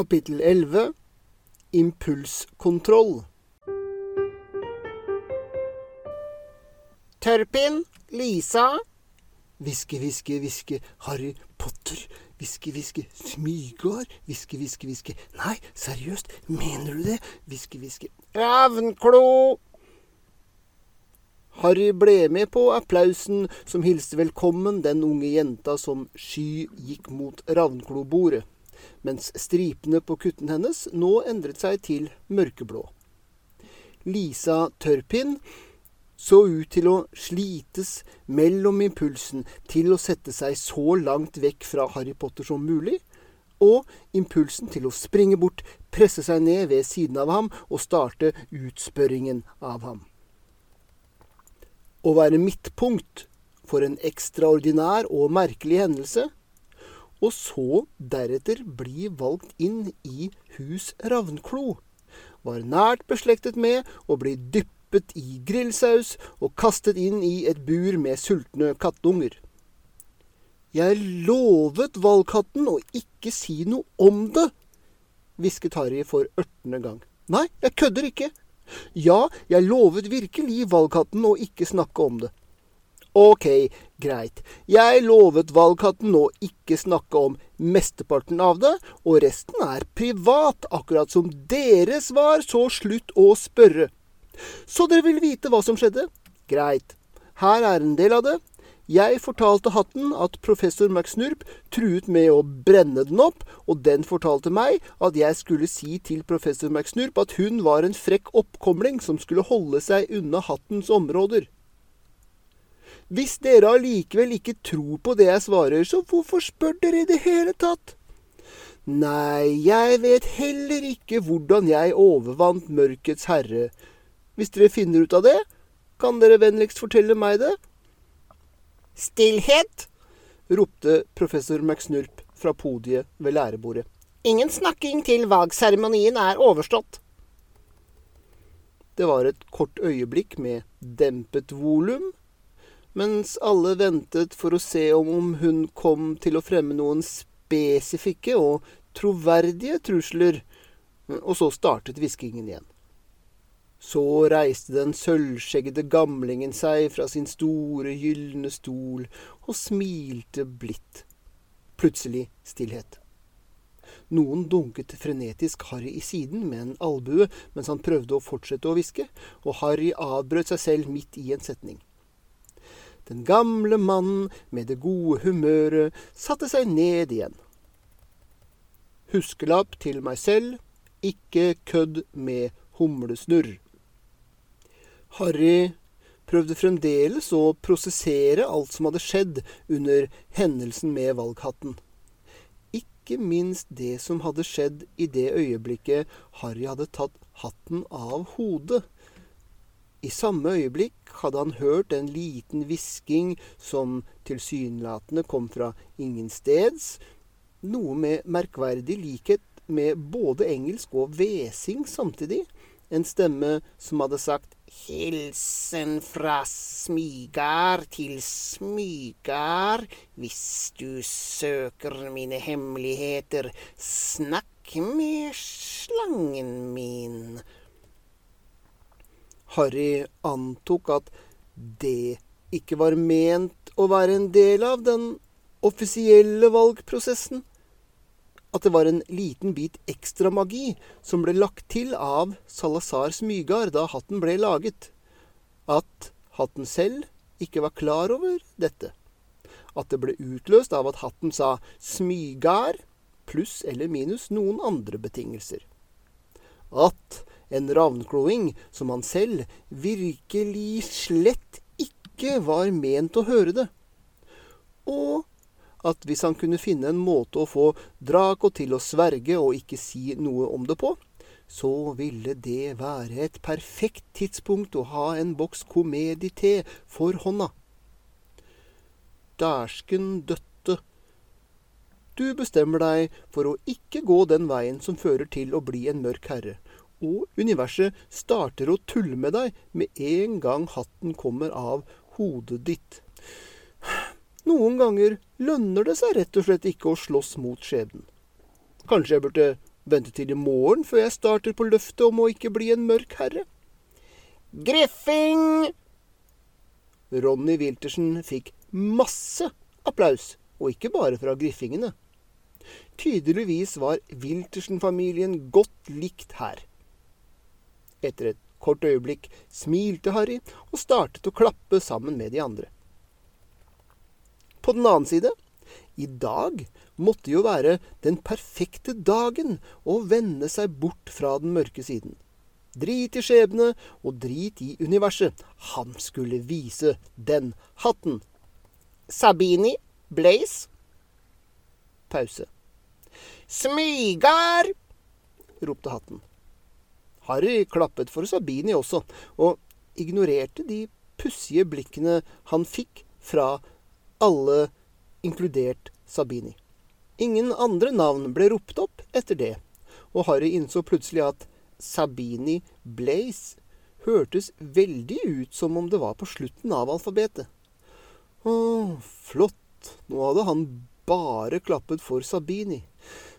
Kapittel 11 Impulskontroll Tørpin, Lisa Hviske, hviske, hviske, Harry Potter. Hviske, hviske, Smygar. Hviske, hviske, hviske. Nei, seriøst, mener du det? Hviske, hviske. Ravnklo! Harry ble med på applausen som hilste velkommen den unge jenta som sky gikk mot ravnklobordet, mens stripene på kutten hennes nå endret seg til mørkeblå. Lisa Tørpin så ut til å slites mellom impulsen til å sette seg så langt vekk fra Harry Potter som mulig, og impulsen til å springe bort, presse seg ned ved siden av ham og starte utspørringen av ham. Å være midtpunkt for en ekstraordinær og merkelig hendelse, og så deretter bli valgt inn i Hus Ravnklo, var nært beslektet med å bli dyppet i grillsaus og kastet inn i et bur med sultne kattunger. Jeg lovet valgkatten å ikke si noe om det, hvisket Harry for ørtende gang. Nei, jeg kødder ikke. Ja, jeg lovet virkelig valgkatten å ikke snakke om det. Ok, greit. Jeg lovet valgkatten å ikke snakke om mesteparten av det, og resten er privat, akkurat som deres var, så slutt å spørre. Så dere vil vite hva som skjedde? Greit. Her er en del av det. Jeg fortalte hatten at professor McSnurp truet med å brenne den opp, og den fortalte meg at jeg skulle si til professor McSnurp at hun var en frekk oppkomling som skulle holde seg unna hattens områder. Hvis dere allikevel ikke tror på det jeg svarer, så hvorfor spør dere i det hele tatt? Nei, jeg vet heller ikke hvordan jeg overvant mørkets herre, hvis dere finner ut av det, kan dere vennligst fortelle meg det? Stillhet! ropte professor McSnurp fra podiet ved lærebordet. Ingen snakking til valgseremonien er overstått. Det var et kort øyeblikk med dempet volum, mens alle ventet for å se om hun kom til å fremme noen spesifikke og troverdige trusler, og så startet hviskingen igjen. Så reiste den sølvskjeggede gamlingen seg fra sin store, gylne stol og smilte blidt. Plutselig stillhet. Noen dunket frenetisk Harry i siden med en albue mens han prøvde å fortsette å hviske, og Harry avbrøt seg selv midt i en setning. Den gamle mannen med det gode humøret satte seg ned igjen. Huskelapp til meg selv, ikke kødd med humlesnurr. Harry prøvde fremdeles å prosessere alt som hadde skjedd under hendelsen med valghatten. Ikke minst det som hadde skjedd i det øyeblikket Harry hadde tatt hatten av hodet. I samme øyeblikk hadde han hørt en liten hvisking som tilsynelatende kom fra ingensteds, noe med merkverdig likhet med både engelsk og hvesing samtidig. En stemme som hadde sagt Hilsen fra Smygar til Smygar. Hvis du søker mine hemmeligheter, snakk med slangen min. Harry antok at det ikke var ment å være en del av den offisielle valgprosessen at det var en liten bit ekstra magi som ble lagt til av Salazar Smygar da hatten ble laget. At hatten selv ikke var klar over dette. At det ble utløst av at hatten sa Smygar pluss eller minus noen andre betingelser. At en ravnkloing som han selv virkelig slett ikke var ment å høre det. Og at hvis han kunne finne en måte å få Draco til å sverge og ikke si noe om det på, så ville det være et perfekt tidspunkt å ha en boks komedite for hånda. Dæsken døtte. Du bestemmer deg for å ikke gå den veien som fører til å bli en mørk herre, og universet starter å tulle med deg med en gang hatten kommer av hodet ditt. Noen ganger lønner det seg rett og slett ikke å slåss mot skjebnen. Kanskje jeg burde Vente til i morgen før jeg starter på løftet om å ikke bli en mørk herre. Griffing! Ronny Wiltersen fikk masse applaus, og ikke bare fra griffingene. Tydeligvis var Wiltersen-familien godt likt her. Etter et kort øyeblikk smilte Harry og startet å klappe sammen med de andre. På den annen side, i dag måtte jo være den perfekte dagen å vende seg bort fra den mørke siden. Drit i skjebne og drit i universet. Han skulle vise den hatten. Sabini, Blaze. Pause. Smygar! ropte hatten. Harry klappet for Sabini også, og ignorerte de pussige blikkene han fikk fra alle, inkludert Sabini. Ingen andre navn ble ropt opp etter det, og Harry innså plutselig at Sabini Blaze hørtes veldig ut som om det var på slutten av alfabetet. Å, flott. Nå hadde han bare klappet for Sabini.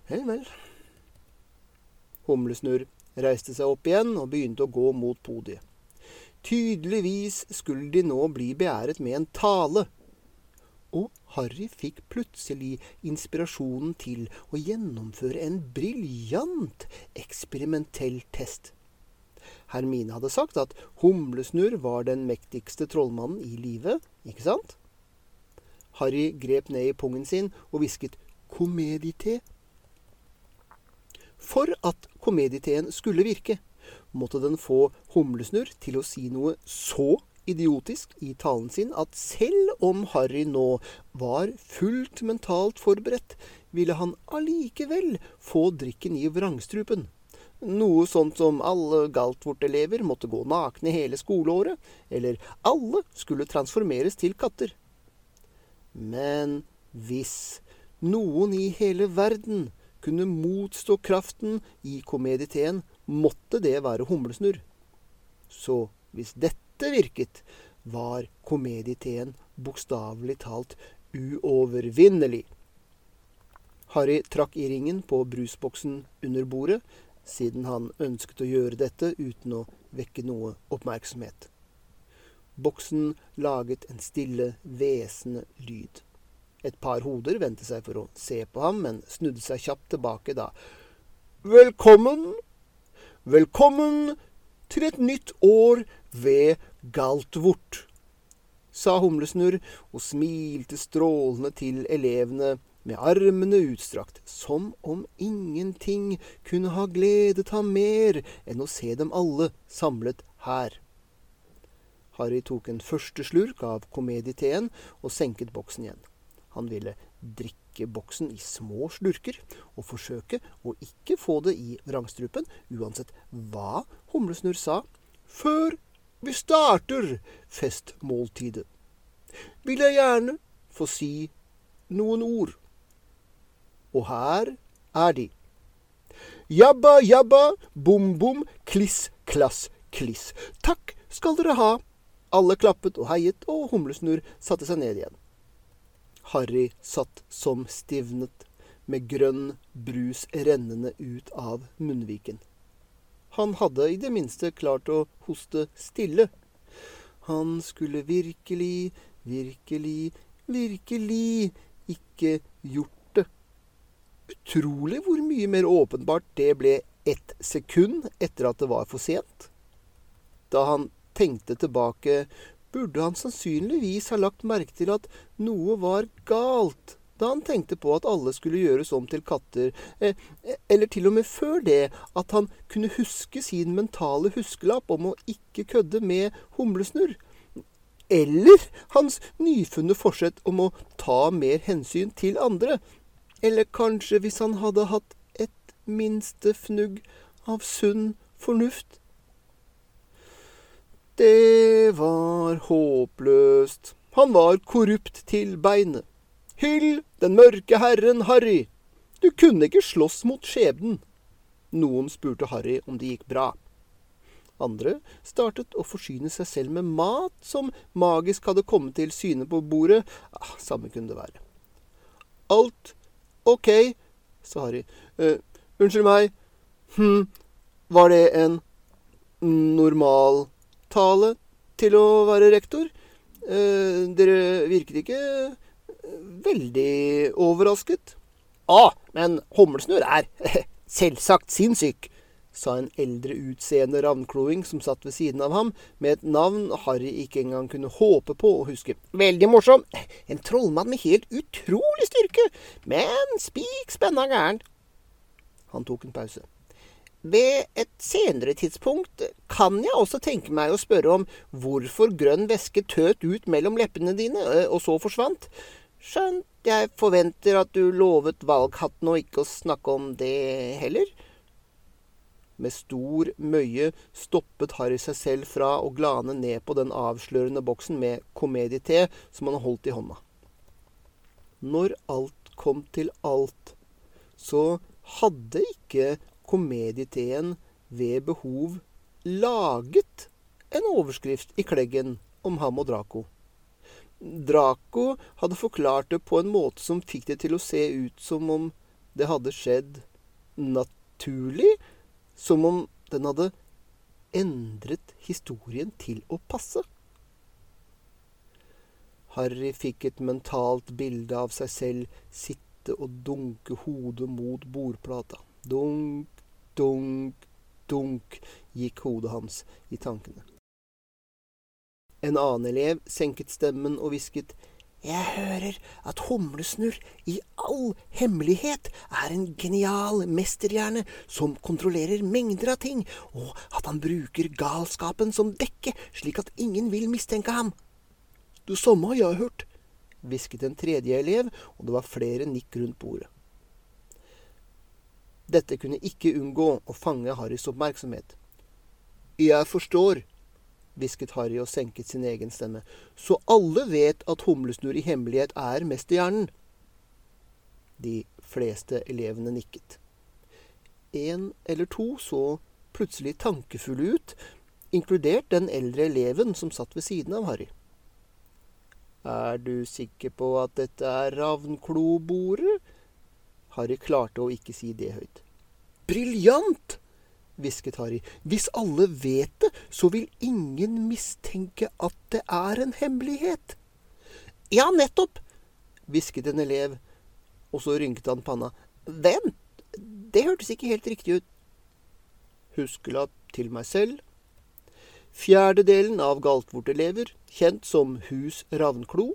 Vel, vel. Humlesnurr reiste seg opp igjen og begynte å gå mot podiet. Tydeligvis skulle de nå bli beæret med en tale. Og Harry fikk plutselig inspirasjonen til å gjennomføre en briljant eksperimentell test. Hermine hadde sagt at Humlesnurr var den mektigste trollmannen i livet, ikke sant? Harry grep ned i pungen sin og hvisket komedite for at komedieteen skulle virke, måtte den få Humlesnurr til å si noe så idiotisk i talen sin at selv om Harry nå var fullt mentalt forberedt, ville han allikevel få drikken i vrangstrupen. Noe sånt som alle Galtvort-elever måtte gå nakne hele skoleåret, eller alle skulle transformeres til katter. Men hvis noen i hele verden kunne motstå kraften i komediteen, måtte det være humlesnurr. Så hvis dette virket, var komediteen bokstavelig talt uovervinnelig. Harry trakk i ringen på brusboksen under bordet, siden han ønsket å gjøre dette uten å vekke noe oppmerksomhet. Boksen laget en stille, hvesende lyd. Et par hoder vendte seg for å se på ham, men snudde seg kjapt tilbake da. Velkommen, velkommen til et nytt år ved Galtvort, sa Humlesnurr og smilte strålende til elevene med armene utstrakt, som om ingenting kunne ha gledet ham mer enn å se dem alle samlet her. Harry tok en første slurk av komedieteen og senket boksen igjen. Han ville drikke boksen i små slurker og forsøke å ikke få det i vrangstrupen, uansett hva Humlesnurr sa, før vi starter festmåltidet. Vil jeg gjerne få si noen ord. Og her er de. Jabba, jabba, bom, bom, kliss, klass, kliss. Takk skal dere ha. Alle klappet og heiet, og Humlesnurr satte seg ned igjen. Harry satt som stivnet, med grønn brus rennende ut av munnviken. Han hadde i det minste klart å hoste stille. Han skulle virkelig, virkelig, virkelig ikke gjort det. Utrolig hvor mye mer åpenbart det ble ett sekund etter at det var for sent. Da han tenkte tilbake burde han sannsynligvis ha lagt merke til at noe var galt da han tenkte på at alle skulle gjøres om til katter, eh, eller til og med før det, at han kunne huske sin mentale huskelapp om å ikke kødde med humlesnurr. Eller hans nyfunne forsett om å ta mer hensyn til andre. Eller kanskje hvis han hadde hatt et minste fnugg av sunn fornuft. Det var håpløst. Han var korrupt til beinet. Hyll den mørke herren Harry! Du kunne ikke slåss mot skjebnen. Noen spurte Harry om det gikk bra. Andre startet å forsyne seg selv med mat som magisk hadde kommet til syne på bordet. Ah, samme kunne det være. Alt ok, sa Harry. Uh, unnskyld meg, Hm, var det en normal tale til å være rektor? Eh, dere virket ikke veldig overrasket. Ah, men Humlesnurr er selvsagt sinnssyk, sa en eldre utseende ravnkloing som satt ved siden av ham, med et navn Harry ikke engang kunne håpe på å huske. Veldig morsom. En trollmann med helt utrolig styrke, men spik spenna gæren. Han tok en pause. Ved et senere tidspunkt kan jeg også tenke meg å spørre om hvorfor grønn væske tøt ut mellom leppene dine, og så forsvant. Skjønt jeg forventer at du lovet valghatten og ikke å snakke om det heller. Med stor møye stoppet Harry seg selv fra å glane ned på den avslørende boksen med komediete som han holdt i hånda. Når alt kom til alt, så hadde ikke komedieteen ved behov laget en overskrift i kleggen om ham og Draco. Draco hadde forklart det på en måte som fikk det til å se ut som om det hadde skjedd naturlig, som om den hadde endret historien til å passe. Harry fikk et mentalt bilde av seg selv sitte og dunke hodet mot bordplata. Dunk, dunk, dunk gikk hodet hans i tankene. En annen elev senket stemmen og hvisket. Jeg hører at Humlesnurr i all hemmelighet er en genial mesterhjerne som kontrollerer mengder av ting, og at han bruker galskapen som dekke slik at ingen vil mistenke ham. Det samme har jeg hørt, hvisket en tredje elev, og det var flere nikk rundt bordet. Dette kunne ikke unngå å fange Harrys oppmerksomhet. Jeg forstår, hvisket Harry og senket sin egen stemme. Så alle vet at Humlesnurr i hemmelighet er mesterhjernen. De fleste elevene nikket. En eller to så plutselig tankefulle ut, inkludert den eldre eleven som satt ved siden av Harry. Er du sikker på at dette er ravnklobordet? Harry klarte å ikke si det høyt. Briljant! hvisket Harry. Hvis alle vet det, så vil ingen mistenke at det er en hemmelighet. Ja, nettopp, hvisket en elev, og så rynket han panna. Vent, det hørtes ikke helt riktig ut. Huskelapp til meg selv. Fjerdedelen av Galtvort-elever, kjent som Hus Ravnklo,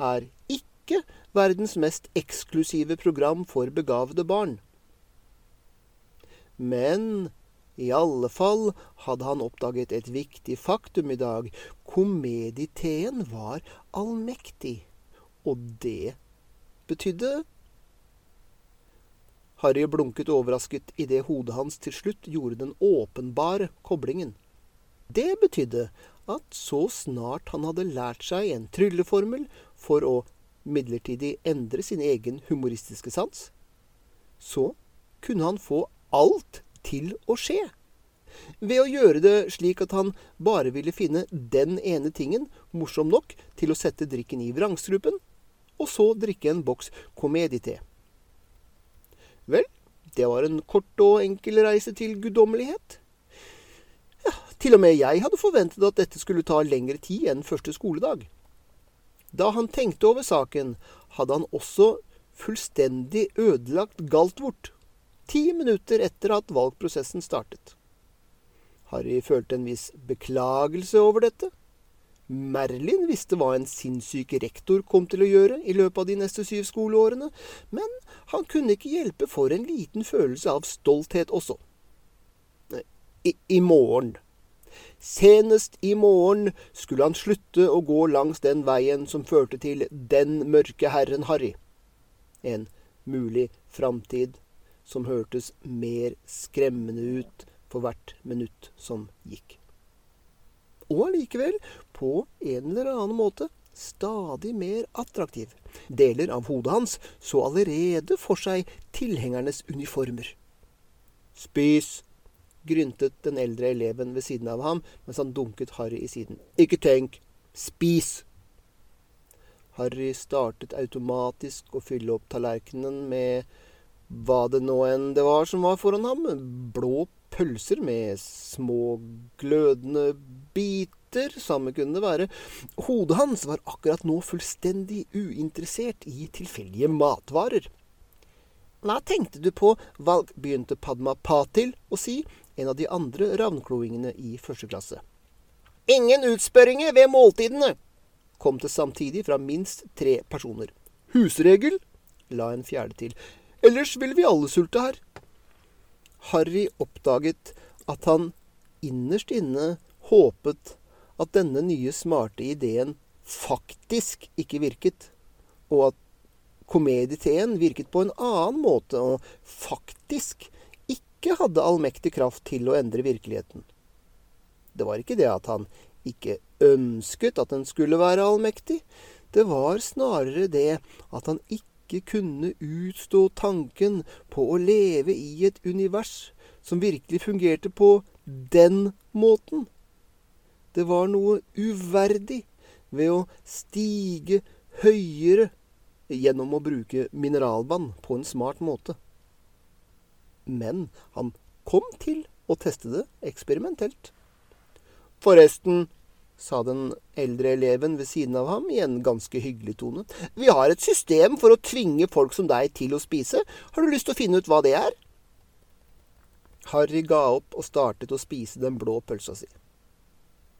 er ikke verdens mest eksklusive program for begavede barn. Men i alle fall hadde han oppdaget et viktig faktum i dag. Komediteen var allmektig. Og det betydde Harry blunket overrasket idet hodet hans til slutt gjorde den åpenbare koblingen. Det betydde at så snart han hadde lært seg en trylleformel for å midlertidig endre sin egen humoristiske sans, så kunne han få alt til å skje. Ved å gjøre det slik at han bare ville finne den ene tingen morsom nok til å sette drikken i vrangstrupen, og så drikke en boks komediete. Vel, det var en kort og enkel reise til guddommelighet. Ja, til og med jeg hadde forventet at dette skulle ta lengre tid enn første skoledag. Da han tenkte over saken, hadde han også fullstendig ødelagt Galtvort ti minutter etter at valgprosessen startet. Harry følte en viss beklagelse over dette. Merlin visste hva en sinnssyk rektor kom til å gjøre i løpet av de neste syv skoleårene, men han kunne ikke hjelpe for en liten følelse av stolthet også. I, i morgen. Senest i morgen skulle han slutte å gå langs den veien som førte til Den mørke herren Harry. En mulig framtid som hørtes mer skremmende ut for hvert minutt som gikk. Og allikevel, på en eller annen måte, stadig mer attraktiv. Deler av hodet hans så allerede for seg tilhengernes uniformer. Spis, gryntet den eldre eleven ved siden av ham mens han dunket Harry i siden. Ikke tenk, spis! Harry startet automatisk å fylle opp tallerkenen med hva det nå enn det var som var foran ham, blå pølser med små glødende biter, samme kunne det være. Hodet hans var akkurat nå fullstendig uinteressert i tilfeldige matvarer. Hva tenkte du på, valg, begynte Padma Patil å si, en av de andre ravnkloingene i første klasse. Ingen utspørringer ved måltidene, kom det samtidig fra minst tre personer. Husregel, la en fjerde til. Ellers vil vi alle sulte her. Harry oppdaget at han innerst inne håpet at denne nye smarte ideen faktisk ikke virket, og at komedieteen virket på en annen måte og faktisk ikke hadde allmektig kraft til å endre virkeligheten. Det var ikke det at han ikke ønsket at den skulle være allmektig, det var snarere det at han ikke kunne utstå tanken på å leve i et univers som virkelig fungerte på den måten. Det var noe uverdig ved å stige høyere gjennom å bruke mineralvann på en smart måte. Men han kom til å teste det eksperimentelt. Forresten, sa den eldre eleven ved siden av ham i en ganske hyggelig tone. Vi har et system for å tvinge folk som deg til å spise. Har du lyst til å finne ut hva det er? Harry ga opp og startet å spise den blå pølsa si.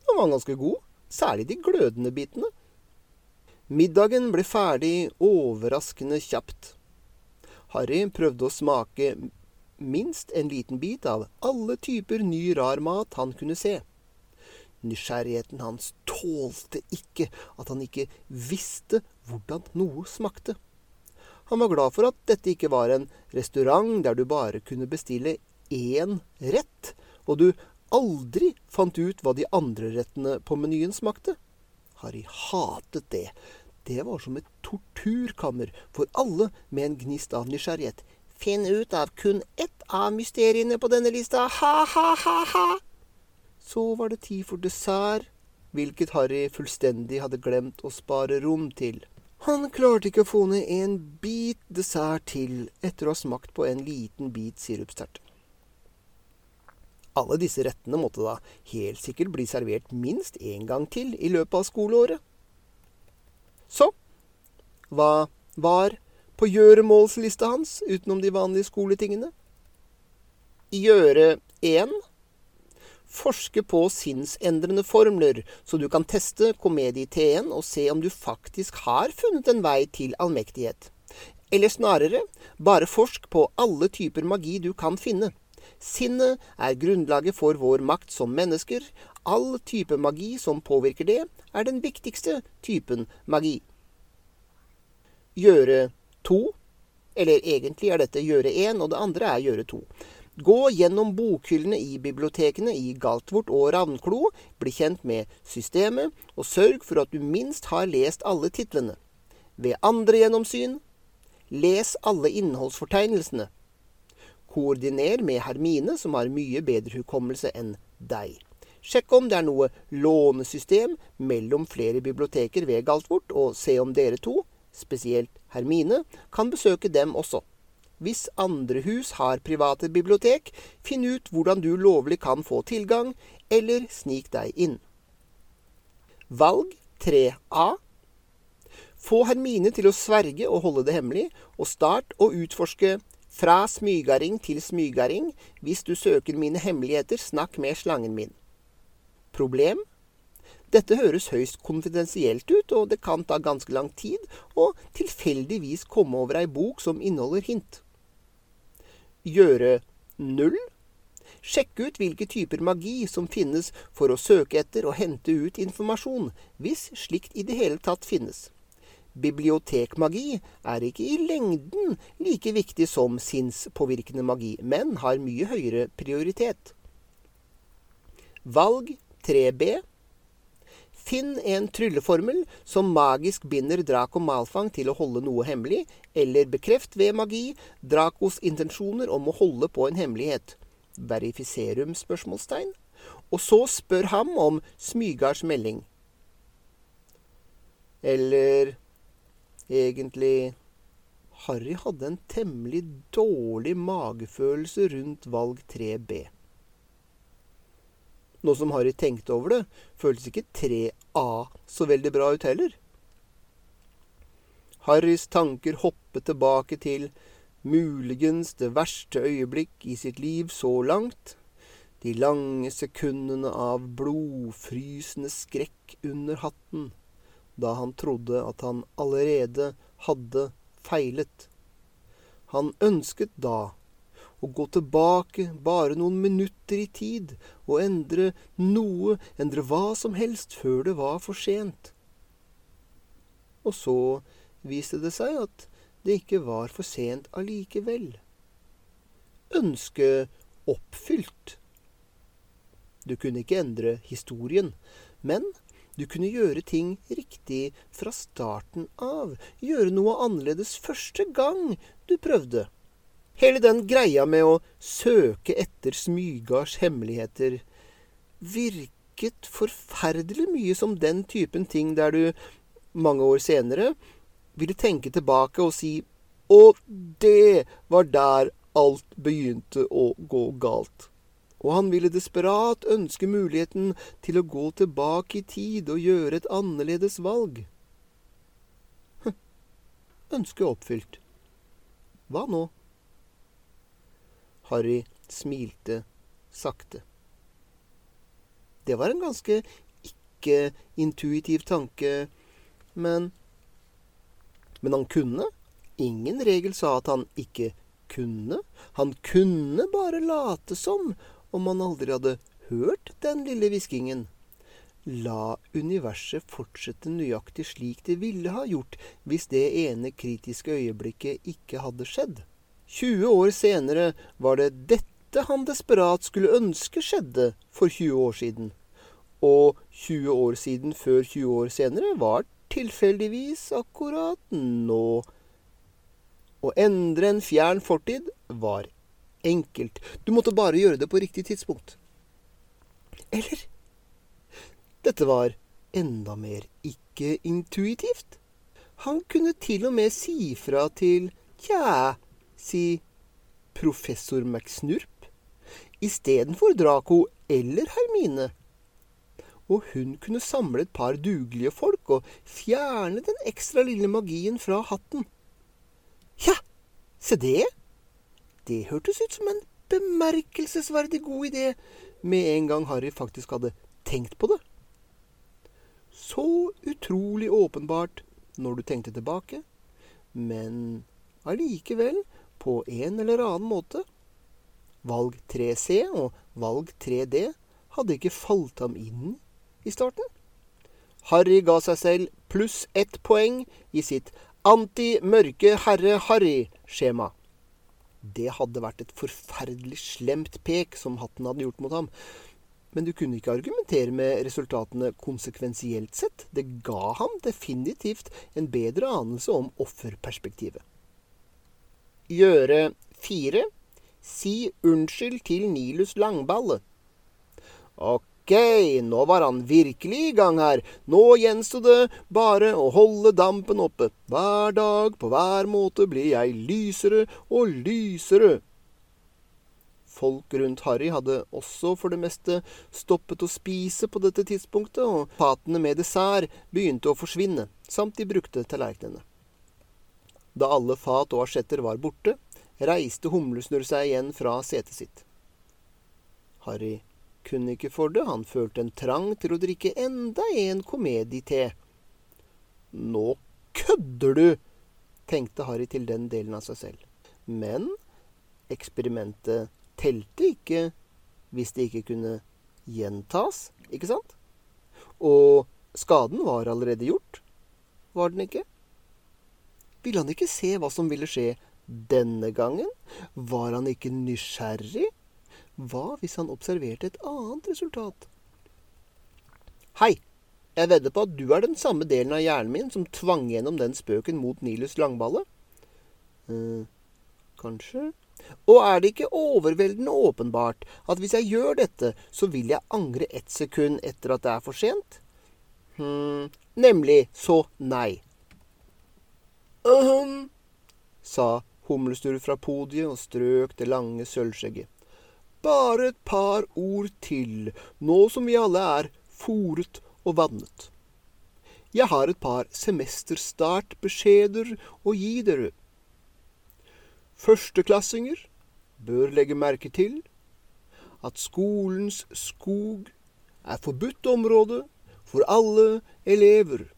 Den var ganske god, særlig de glødende bitene. Middagen ble ferdig overraskende kjapt. Harry prøvde å smake minst en liten bit av alle typer ny rar mat han kunne se. Nysgjerrigheten hans tålte ikke at han ikke visste hvordan noe smakte. Han var glad for at dette ikke var en restaurant der du bare kunne bestille én rett, og du aldri fant ut hva de andre rettene på menyen smakte. Harry hatet det. Det var som et torturkammer for alle med en gnist av nysgjerrighet. Finn ut av kun ett av mysteriene på denne lista, ha-ha-ha-ha! Så var det tid for dessert, hvilket Harry fullstendig hadde glemt å spare rom til. Han klarte ikke å få ned en bit dessert til etter å ha smakt på en liten bit sirupstert. Alle disse rettene måtte da helt sikkert bli servert minst én gang til i løpet av skoleåret. Så hva var på gjøremålslista hans utenom de vanlige skoletingene? Gjøre 1. Forske på sinnsendrende formler, så du kan teste komedie-T-en og se om du faktisk har funnet en vei til allmektighet. Eller snarere, bare forsk på alle typer magi du kan finne. Sinnet er grunnlaget for vår makt som mennesker. All type magi som påvirker det, er den viktigste typen magi. Gjøre to, eller egentlig er dette gjøre én, og det andre er gjøre to. Gå gjennom bokhyllene i bibliotekene i Galtvort og Ravnklo, bli kjent med systemet, og sørg for at du minst har lest alle titlene. Ved andre gjennomsyn, les alle innholdsfortegnelsene. Koordiner med Hermine, som har mye bedre hukommelse enn deg. Sjekk om det er noe lånesystem mellom flere biblioteker ved Galtvort, og se om dere to, spesielt Hermine, kan besøke dem også. Hvis andre hus har private bibliotek, finn ut hvordan du lovlig kan få tilgang, eller snik deg inn. Valg 3A. Få Hermine til å sverge og holde det hemmelig, og start å utforske fra smygaring til smygaring. Hvis du søker mine hemmeligheter, snakk med slangen min. Problem? Dette høres høyst konfidensielt ut, og det kan ta ganske lang tid å tilfeldigvis komme over ei bok som inneholder hint gjøre null. Sjekke ut hvilke typer magi som finnes for å søke etter og hente ut informasjon, hvis slikt i det hele tatt finnes. Bibliotekmagi er ikke i lengden like viktig som sinnspåvirkende magi, men har mye høyere prioritet. Valg 3B Finn en trylleformel som magisk binder Draco Malfang til å holde noe hemmelig, eller bekreft ved magi Dracos intensjoner om å holde på en hemmelighet. Verifiserum? spørsmålstegn. Og så spør ham om Smygards melding. Eller egentlig Harry hadde en temmelig dårlig magefølelse rundt valg 3B. Nå som Harry tenkte over det, føltes ikke 3A så veldig bra ut heller. Harrys tanker hoppet tilbake til muligens det verste øyeblikk i sitt liv så langt. De lange sekundene av blodfrysende skrekk under hatten, da han trodde at han allerede hadde feilet. Han ønsket da å gå tilbake bare noen minutter i tid og endre noe, endre hva som helst, før det var for sent. Og så viste det seg at det ikke var for sent allikevel. Ønsket oppfylt. Du kunne ikke endre historien, men du kunne gjøre ting riktig fra starten av. Gjøre noe annerledes første gang du prøvde. Hele den greia med å søke etter Smygards hemmeligheter virket forferdelig mye som den typen ting der du mange år senere ville tenke tilbake og si Og det var der alt begynte å gå galt. Og han ville desperat ønske muligheten til å gå tilbake i tid og gjøre et annerledes valg. Hm. Ønsket oppfylt. Hva nå? Harry smilte sakte. Det var en ganske ikke-intuitiv tanke, men men han kunne. Ingen regel sa at han ikke kunne. Han kunne bare late som om han aldri hadde hørt den lille hviskingen. La universet fortsette nøyaktig slik det ville ha gjort hvis det ene kritiske øyeblikket ikke hadde skjedd. 20 år senere var det dette han desperat skulle ønske skjedde for 20 år siden. Og 20 år siden før 20 år senere var tilfeldigvis akkurat nå. Å endre en fjern fortid var enkelt. Du måtte bare gjøre det på riktig tidspunkt. Eller dette var enda mer ikke-intuitivt. Han kunne til og med si fra til tja, si professor McSnurp istedenfor Draco eller Hermine og hun kunne samle et par dugelige folk og fjerne den ekstra lille magien fra hatten. Ja, se det! Det hørtes ut som en bemerkelsesverdig god idé med en gang Harry faktisk hadde tenkt på det. Så utrolig åpenbart når du tenkte tilbake, men allikevel på en eller annen måte. Valg 3C og valg 3D hadde ikke falt ham inn i starten. Harry ga seg selv pluss ett poeng i sitt anti-mørke herre-Harry-skjema. Det hadde vært et forferdelig slemt pek som hatten hadde gjort mot ham. Men du kunne ikke argumentere med resultatene konsekvensielt sett. Det ga ham definitivt en bedre anelse om offerperspektivet. Gjøre fire. Si unnskyld til Nilus Langballe. Ok, nå var han virkelig i gang her. Nå gjensto det bare å holde dampen oppe. Hver dag, på hver måte, blir jeg lysere og lysere. Folk rundt Harry hadde også for det meste stoppet å spise på dette tidspunktet, og fatene med dessert begynte å forsvinne, samt de brukte tallerkenene. Da alle fat og asjetter var borte, reiste Humlesnurr seg igjen fra setet sitt. Harry kunne ikke for det, han følte en trang til å drikke enda en komedie Nå kødder du, tenkte Harry til den delen av seg selv. Men eksperimentet telte ikke hvis det ikke kunne gjentas, ikke sant? Og skaden var allerede gjort, var den ikke? Ville han ikke se hva som ville skje denne gangen? Var han ikke nysgjerrig? Hva hvis han observerte et annet resultat? Hei, jeg vedder på at du er den samme delen av hjernen min som tvang gjennom den spøken mot Nilus Langballe. Eh, kanskje? Og er det ikke overveldende åpenbart at hvis jeg gjør dette, så vil jeg angre ett sekund etter at det er for sent? Hm, nemlig så nei. Um, sa Humlestur fra podiet og strøk det lange sølvskjegget. Bare et par ord til, nå som vi alle er fòret og vannet. Jeg har et par semesterstartbeskjeder å gi dere. Førsteklassinger bør legge merke til at skolens skog er forbudt område for alle elever.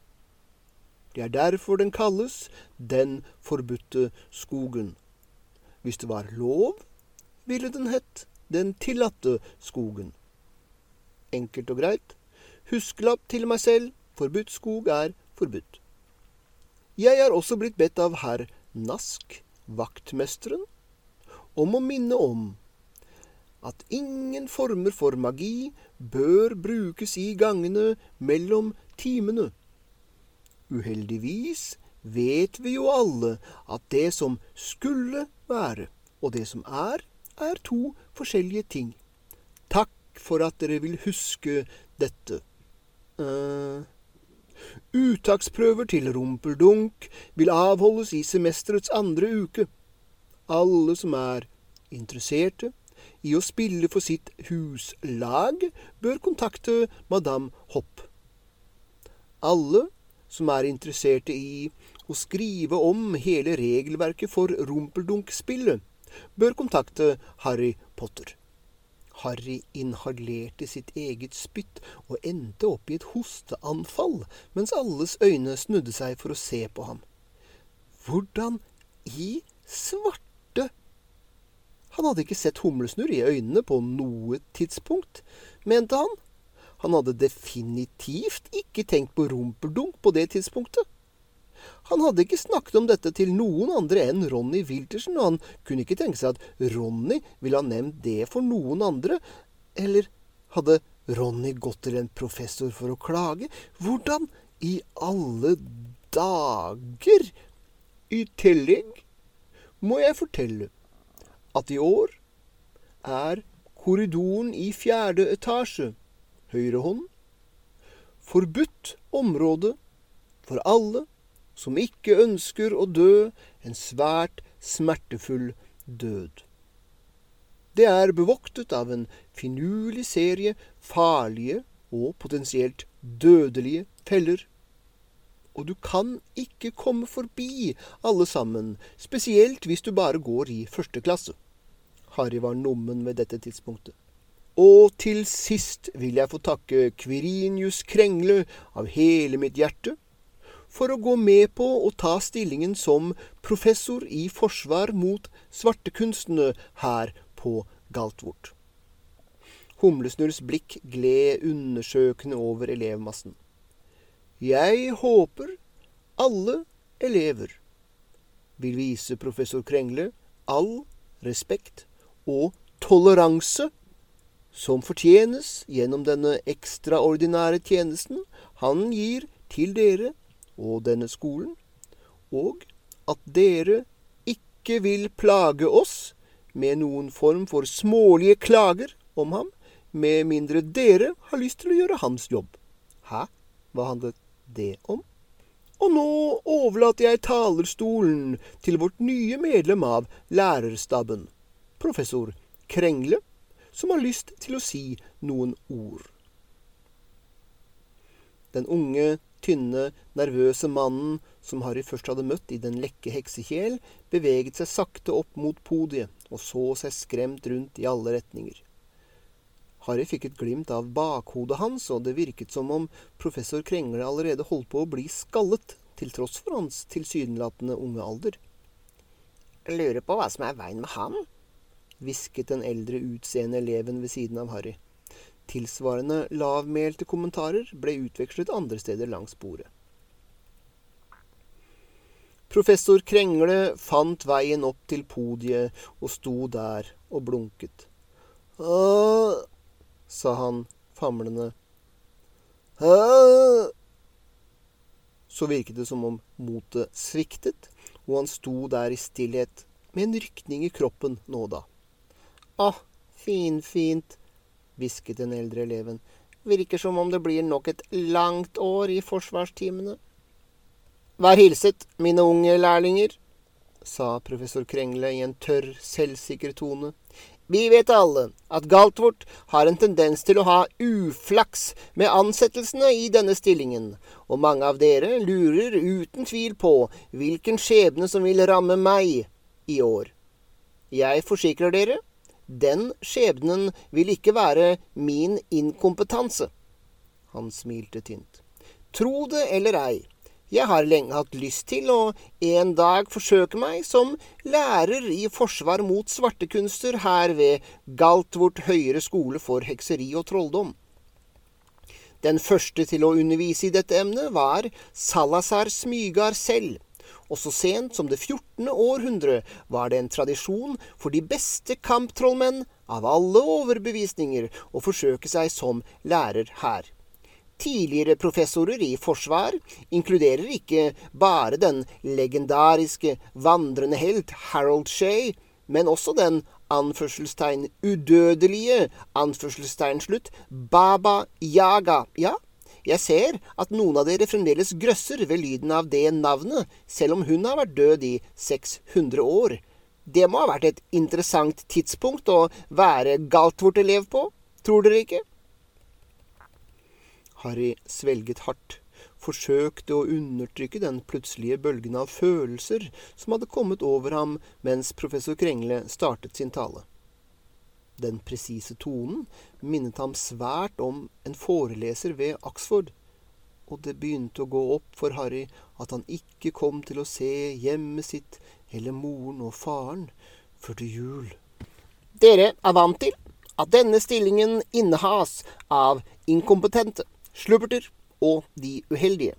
Det er derfor den kalles Den forbudte skogen. Hvis det var lov, ville den hett Den tillatte skogen. Enkelt og greit. Huskelapp til meg selv. Forbudt skog er forbudt. Jeg er også blitt bedt av herr Nask, vaktmesteren, om å minne om at ingen former for magi bør brukes i gangene mellom timene. Uheldigvis vet vi jo alle at det som skulle være, og det som er, er to forskjellige ting. Takk for at dere vil huske dette. Uh, uttaksprøver til rumpeldunk vil avholdes i semesterets andre uke. Alle som er interesserte, i å spille for sitt huslag, bør kontakte madame Hopp. Alle som er interesserte i å skrive om hele regelverket for rumpeldunk-spillet, bør kontakte Harry Potter. Harry inhalerte sitt eget spytt og endte opp i et hosteanfall, mens alles øyne snudde seg for å se på ham. Hvordan i svarte han hadde ikke sett humlesnurr i øynene på noe tidspunkt, mente han. Han hadde definitivt ikke tenkt på rumpeldunk på det tidspunktet. Han hadde ikke snakket om dette til noen andre enn Ronny Wiltersen, og han kunne ikke tenke seg at Ronny ville ha nevnt det for noen andre. Eller hadde Ronny gått til en professor for å klage? Hvordan i alle dager? I tillegg må jeg fortelle at i år er korridoren i fjerde etasje, høyre hånd, forbudt område for alle som ikke ønsker å dø en svært smertefull død. Det er bevoktet av en finurlig serie farlige og potensielt dødelige feller og du kan ikke komme forbi alle sammen, spesielt hvis du bare går i første klasse. Harry var nummen ved dette tidspunktet. Og til sist vil jeg få takke Kvirinius Krengle av hele mitt hjerte for å gå med på å ta stillingen som professor i forsvar mot svartekunstene her på Galtvort. Humlesnurrs blikk gled undersøkende over elevmassen. Jeg håper alle elever vil vise professor Krengle all respekt og toleranse som fortjenes gjennom denne ekstraordinære tjenesten han gir til dere og denne skolen, og at dere ikke vil plage oss med noen form for smålige klager om ham, med mindre dere har lyst til å gjøre hans jobb. Hæ? Hva handlet det om? Og nå overlater jeg talerstolen til vårt nye medlem av lærerstaben, professor Krengle, som har lyst til å si noen ord. Den unge, tynne, nervøse mannen som Harry først hadde møtt i Den lekke heksekjel, beveget seg sakte opp mot podiet og så seg skremt rundt i alle retninger. Harry fikk et glimt av bakhodet hans, og det virket som om professor Krengle allerede holdt på å bli skallet, til tross for hans tilsynelatende unge alder. Jeg lurer på hva som er veien med han? Hvisket den eldre utseende eleven ved siden av Harry. Tilsvarende lavmælte kommentarer ble utvekslet andre steder langs bordet. Professor Krengle fant veien opp til podiet og sto der og blunket. Åh, sa han famlende. Åh. Så virket det som om motet sviktet, og han sto der i stillhet, med en rykning i kroppen nå og da. Å, finfint, hvisket den eldre eleven. Virker som om det blir nok et langt år i forsvarstimene. Vær hilset, mine unge lærlinger. sa professor Krengle i en tørr, selvsikker tone. Vi vet alle at Galtvort har en tendens til å ha uflaks med ansettelsene i denne stillingen, og mange av dere lurer uten tvil på hvilken skjebne som vil ramme meg i år. Jeg forsikrer dere, den skjebnen vil ikke være min inkompetanse. Han smilte tynt. Tro det eller ei, jeg har lenge hatt lyst til å en dag forsøke meg som lærer i forsvar mot svartekunster her ved Galtvort høyere skole for hekseri og trolldom. Den første til å undervise i dette emnet var Salazar Smygar selv, og så sent som det 14. århundre var det en tradisjon for de beste kamptrollmenn av alle overbevisninger å forsøke seg som lærer her. Tidligere professorer i forsvar inkluderer ikke bare den legendariske vandrende helt Harold Shay, men også den anførselstegn udødelige anførselstegn slutt Baba Yaga. Ja, jeg ser at noen av dere fremdeles grøsser ved lyden av det navnet, selv om hun har vært død i 600 år. Det må ha vært et interessant tidspunkt å være Galtvort-elev på, tror dere ikke? Harry svelget hardt, forsøkte å undertrykke den plutselige bølgen av følelser som hadde kommet over ham mens professor Krengle startet sin tale. Den presise tonen minnet ham svært om en foreleser ved Oxford, og det begynte å gå opp for Harry at han ikke kom til å se hjemmet sitt eller moren og faren før til jul. Dere er vant til at denne stillingen innehas av inkompetente slubberter og de uheldige.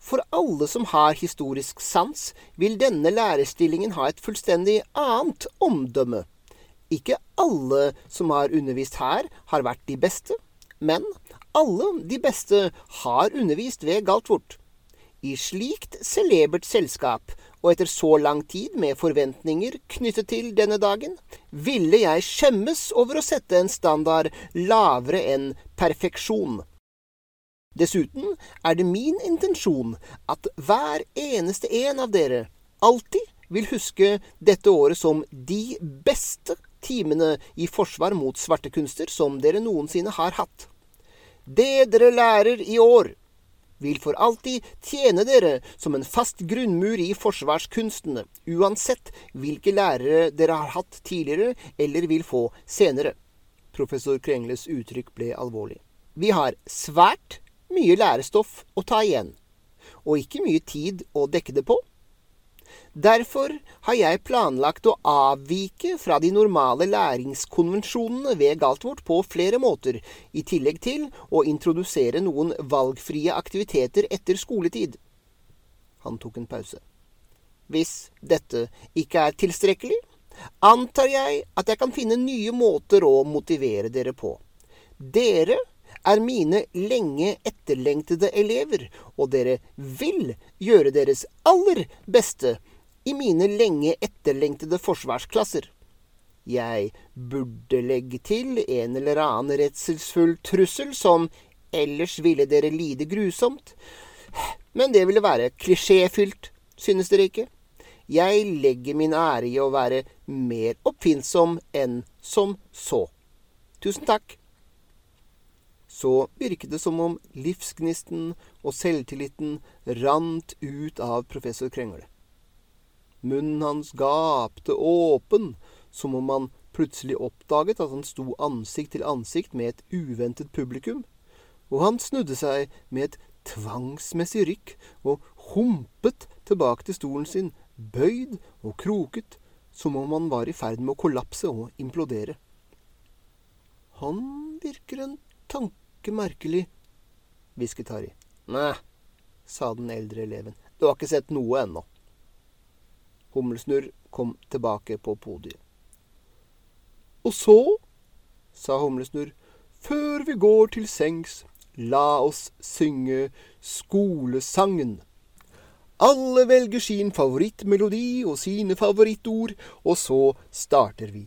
For alle som har historisk sans, vil denne lærerstillingen ha et fullstendig annet omdømme. Ikke alle som har undervist her, har vært de beste, men alle de beste har undervist ved Galtvort. I slikt celebert selskap, og etter så lang tid med forventninger knyttet til denne dagen, ville jeg skjemmes over å sette en standard lavere enn perfeksjon. Dessuten er det min intensjon at hver eneste en av dere alltid vil huske dette året som de beste timene i forsvar mot svarte kunster som dere noensinne har hatt. Det dere lærer i år, vil for alltid tjene dere som en fast grunnmur i forsvarskunstene, uansett hvilke lærere dere har hatt tidligere eller vil få senere. Professor Krengles uttrykk ble alvorlig. Vi har svært mye lærestoff å ta igjen, og ikke mye tid å dekke det på. Derfor har jeg planlagt å avvike fra de normale læringskonvensjonene ved Galtvort på flere måter, i tillegg til å introdusere noen valgfrie aktiviteter etter skoletid. Han tok en pause. Hvis dette ikke er tilstrekkelig, antar jeg at jeg kan finne nye måter å motivere dere på. Dere er mine lenge etterlengtede elever, og dere vil gjøre deres aller beste i mine lenge etterlengtede forsvarsklasser. Jeg burde legge til en eller annen redselsfull trussel som ellers ville dere lide grusomt, men det ville være klisjéfylt, synes dere ikke? Jeg legger min ære i å være mer oppfinnsom enn som så. Tusen takk så virket det som om livsgnisten og selvtilliten rant ut av professor Krengle. Munnen hans gapte åpen, som om han plutselig oppdaget at han sto ansikt til ansikt med et uventet publikum, og han snudde seg med et tvangsmessig rykk og humpet tilbake til stolen sin, bøyd og kroket, som om han var i ferd med å kollapse og implodere. Han virker en tanke ikke merkelig, hvisket Harry. Nei, sa den eldre eleven, du har ikke sett noe ennå. Humlesnurr kom tilbake på podiet. Og så, sa Humlesnurr, før vi går til sengs, la oss synge skolesangen. Alle velger sin favorittmelodi og sine favorittord, og så starter vi.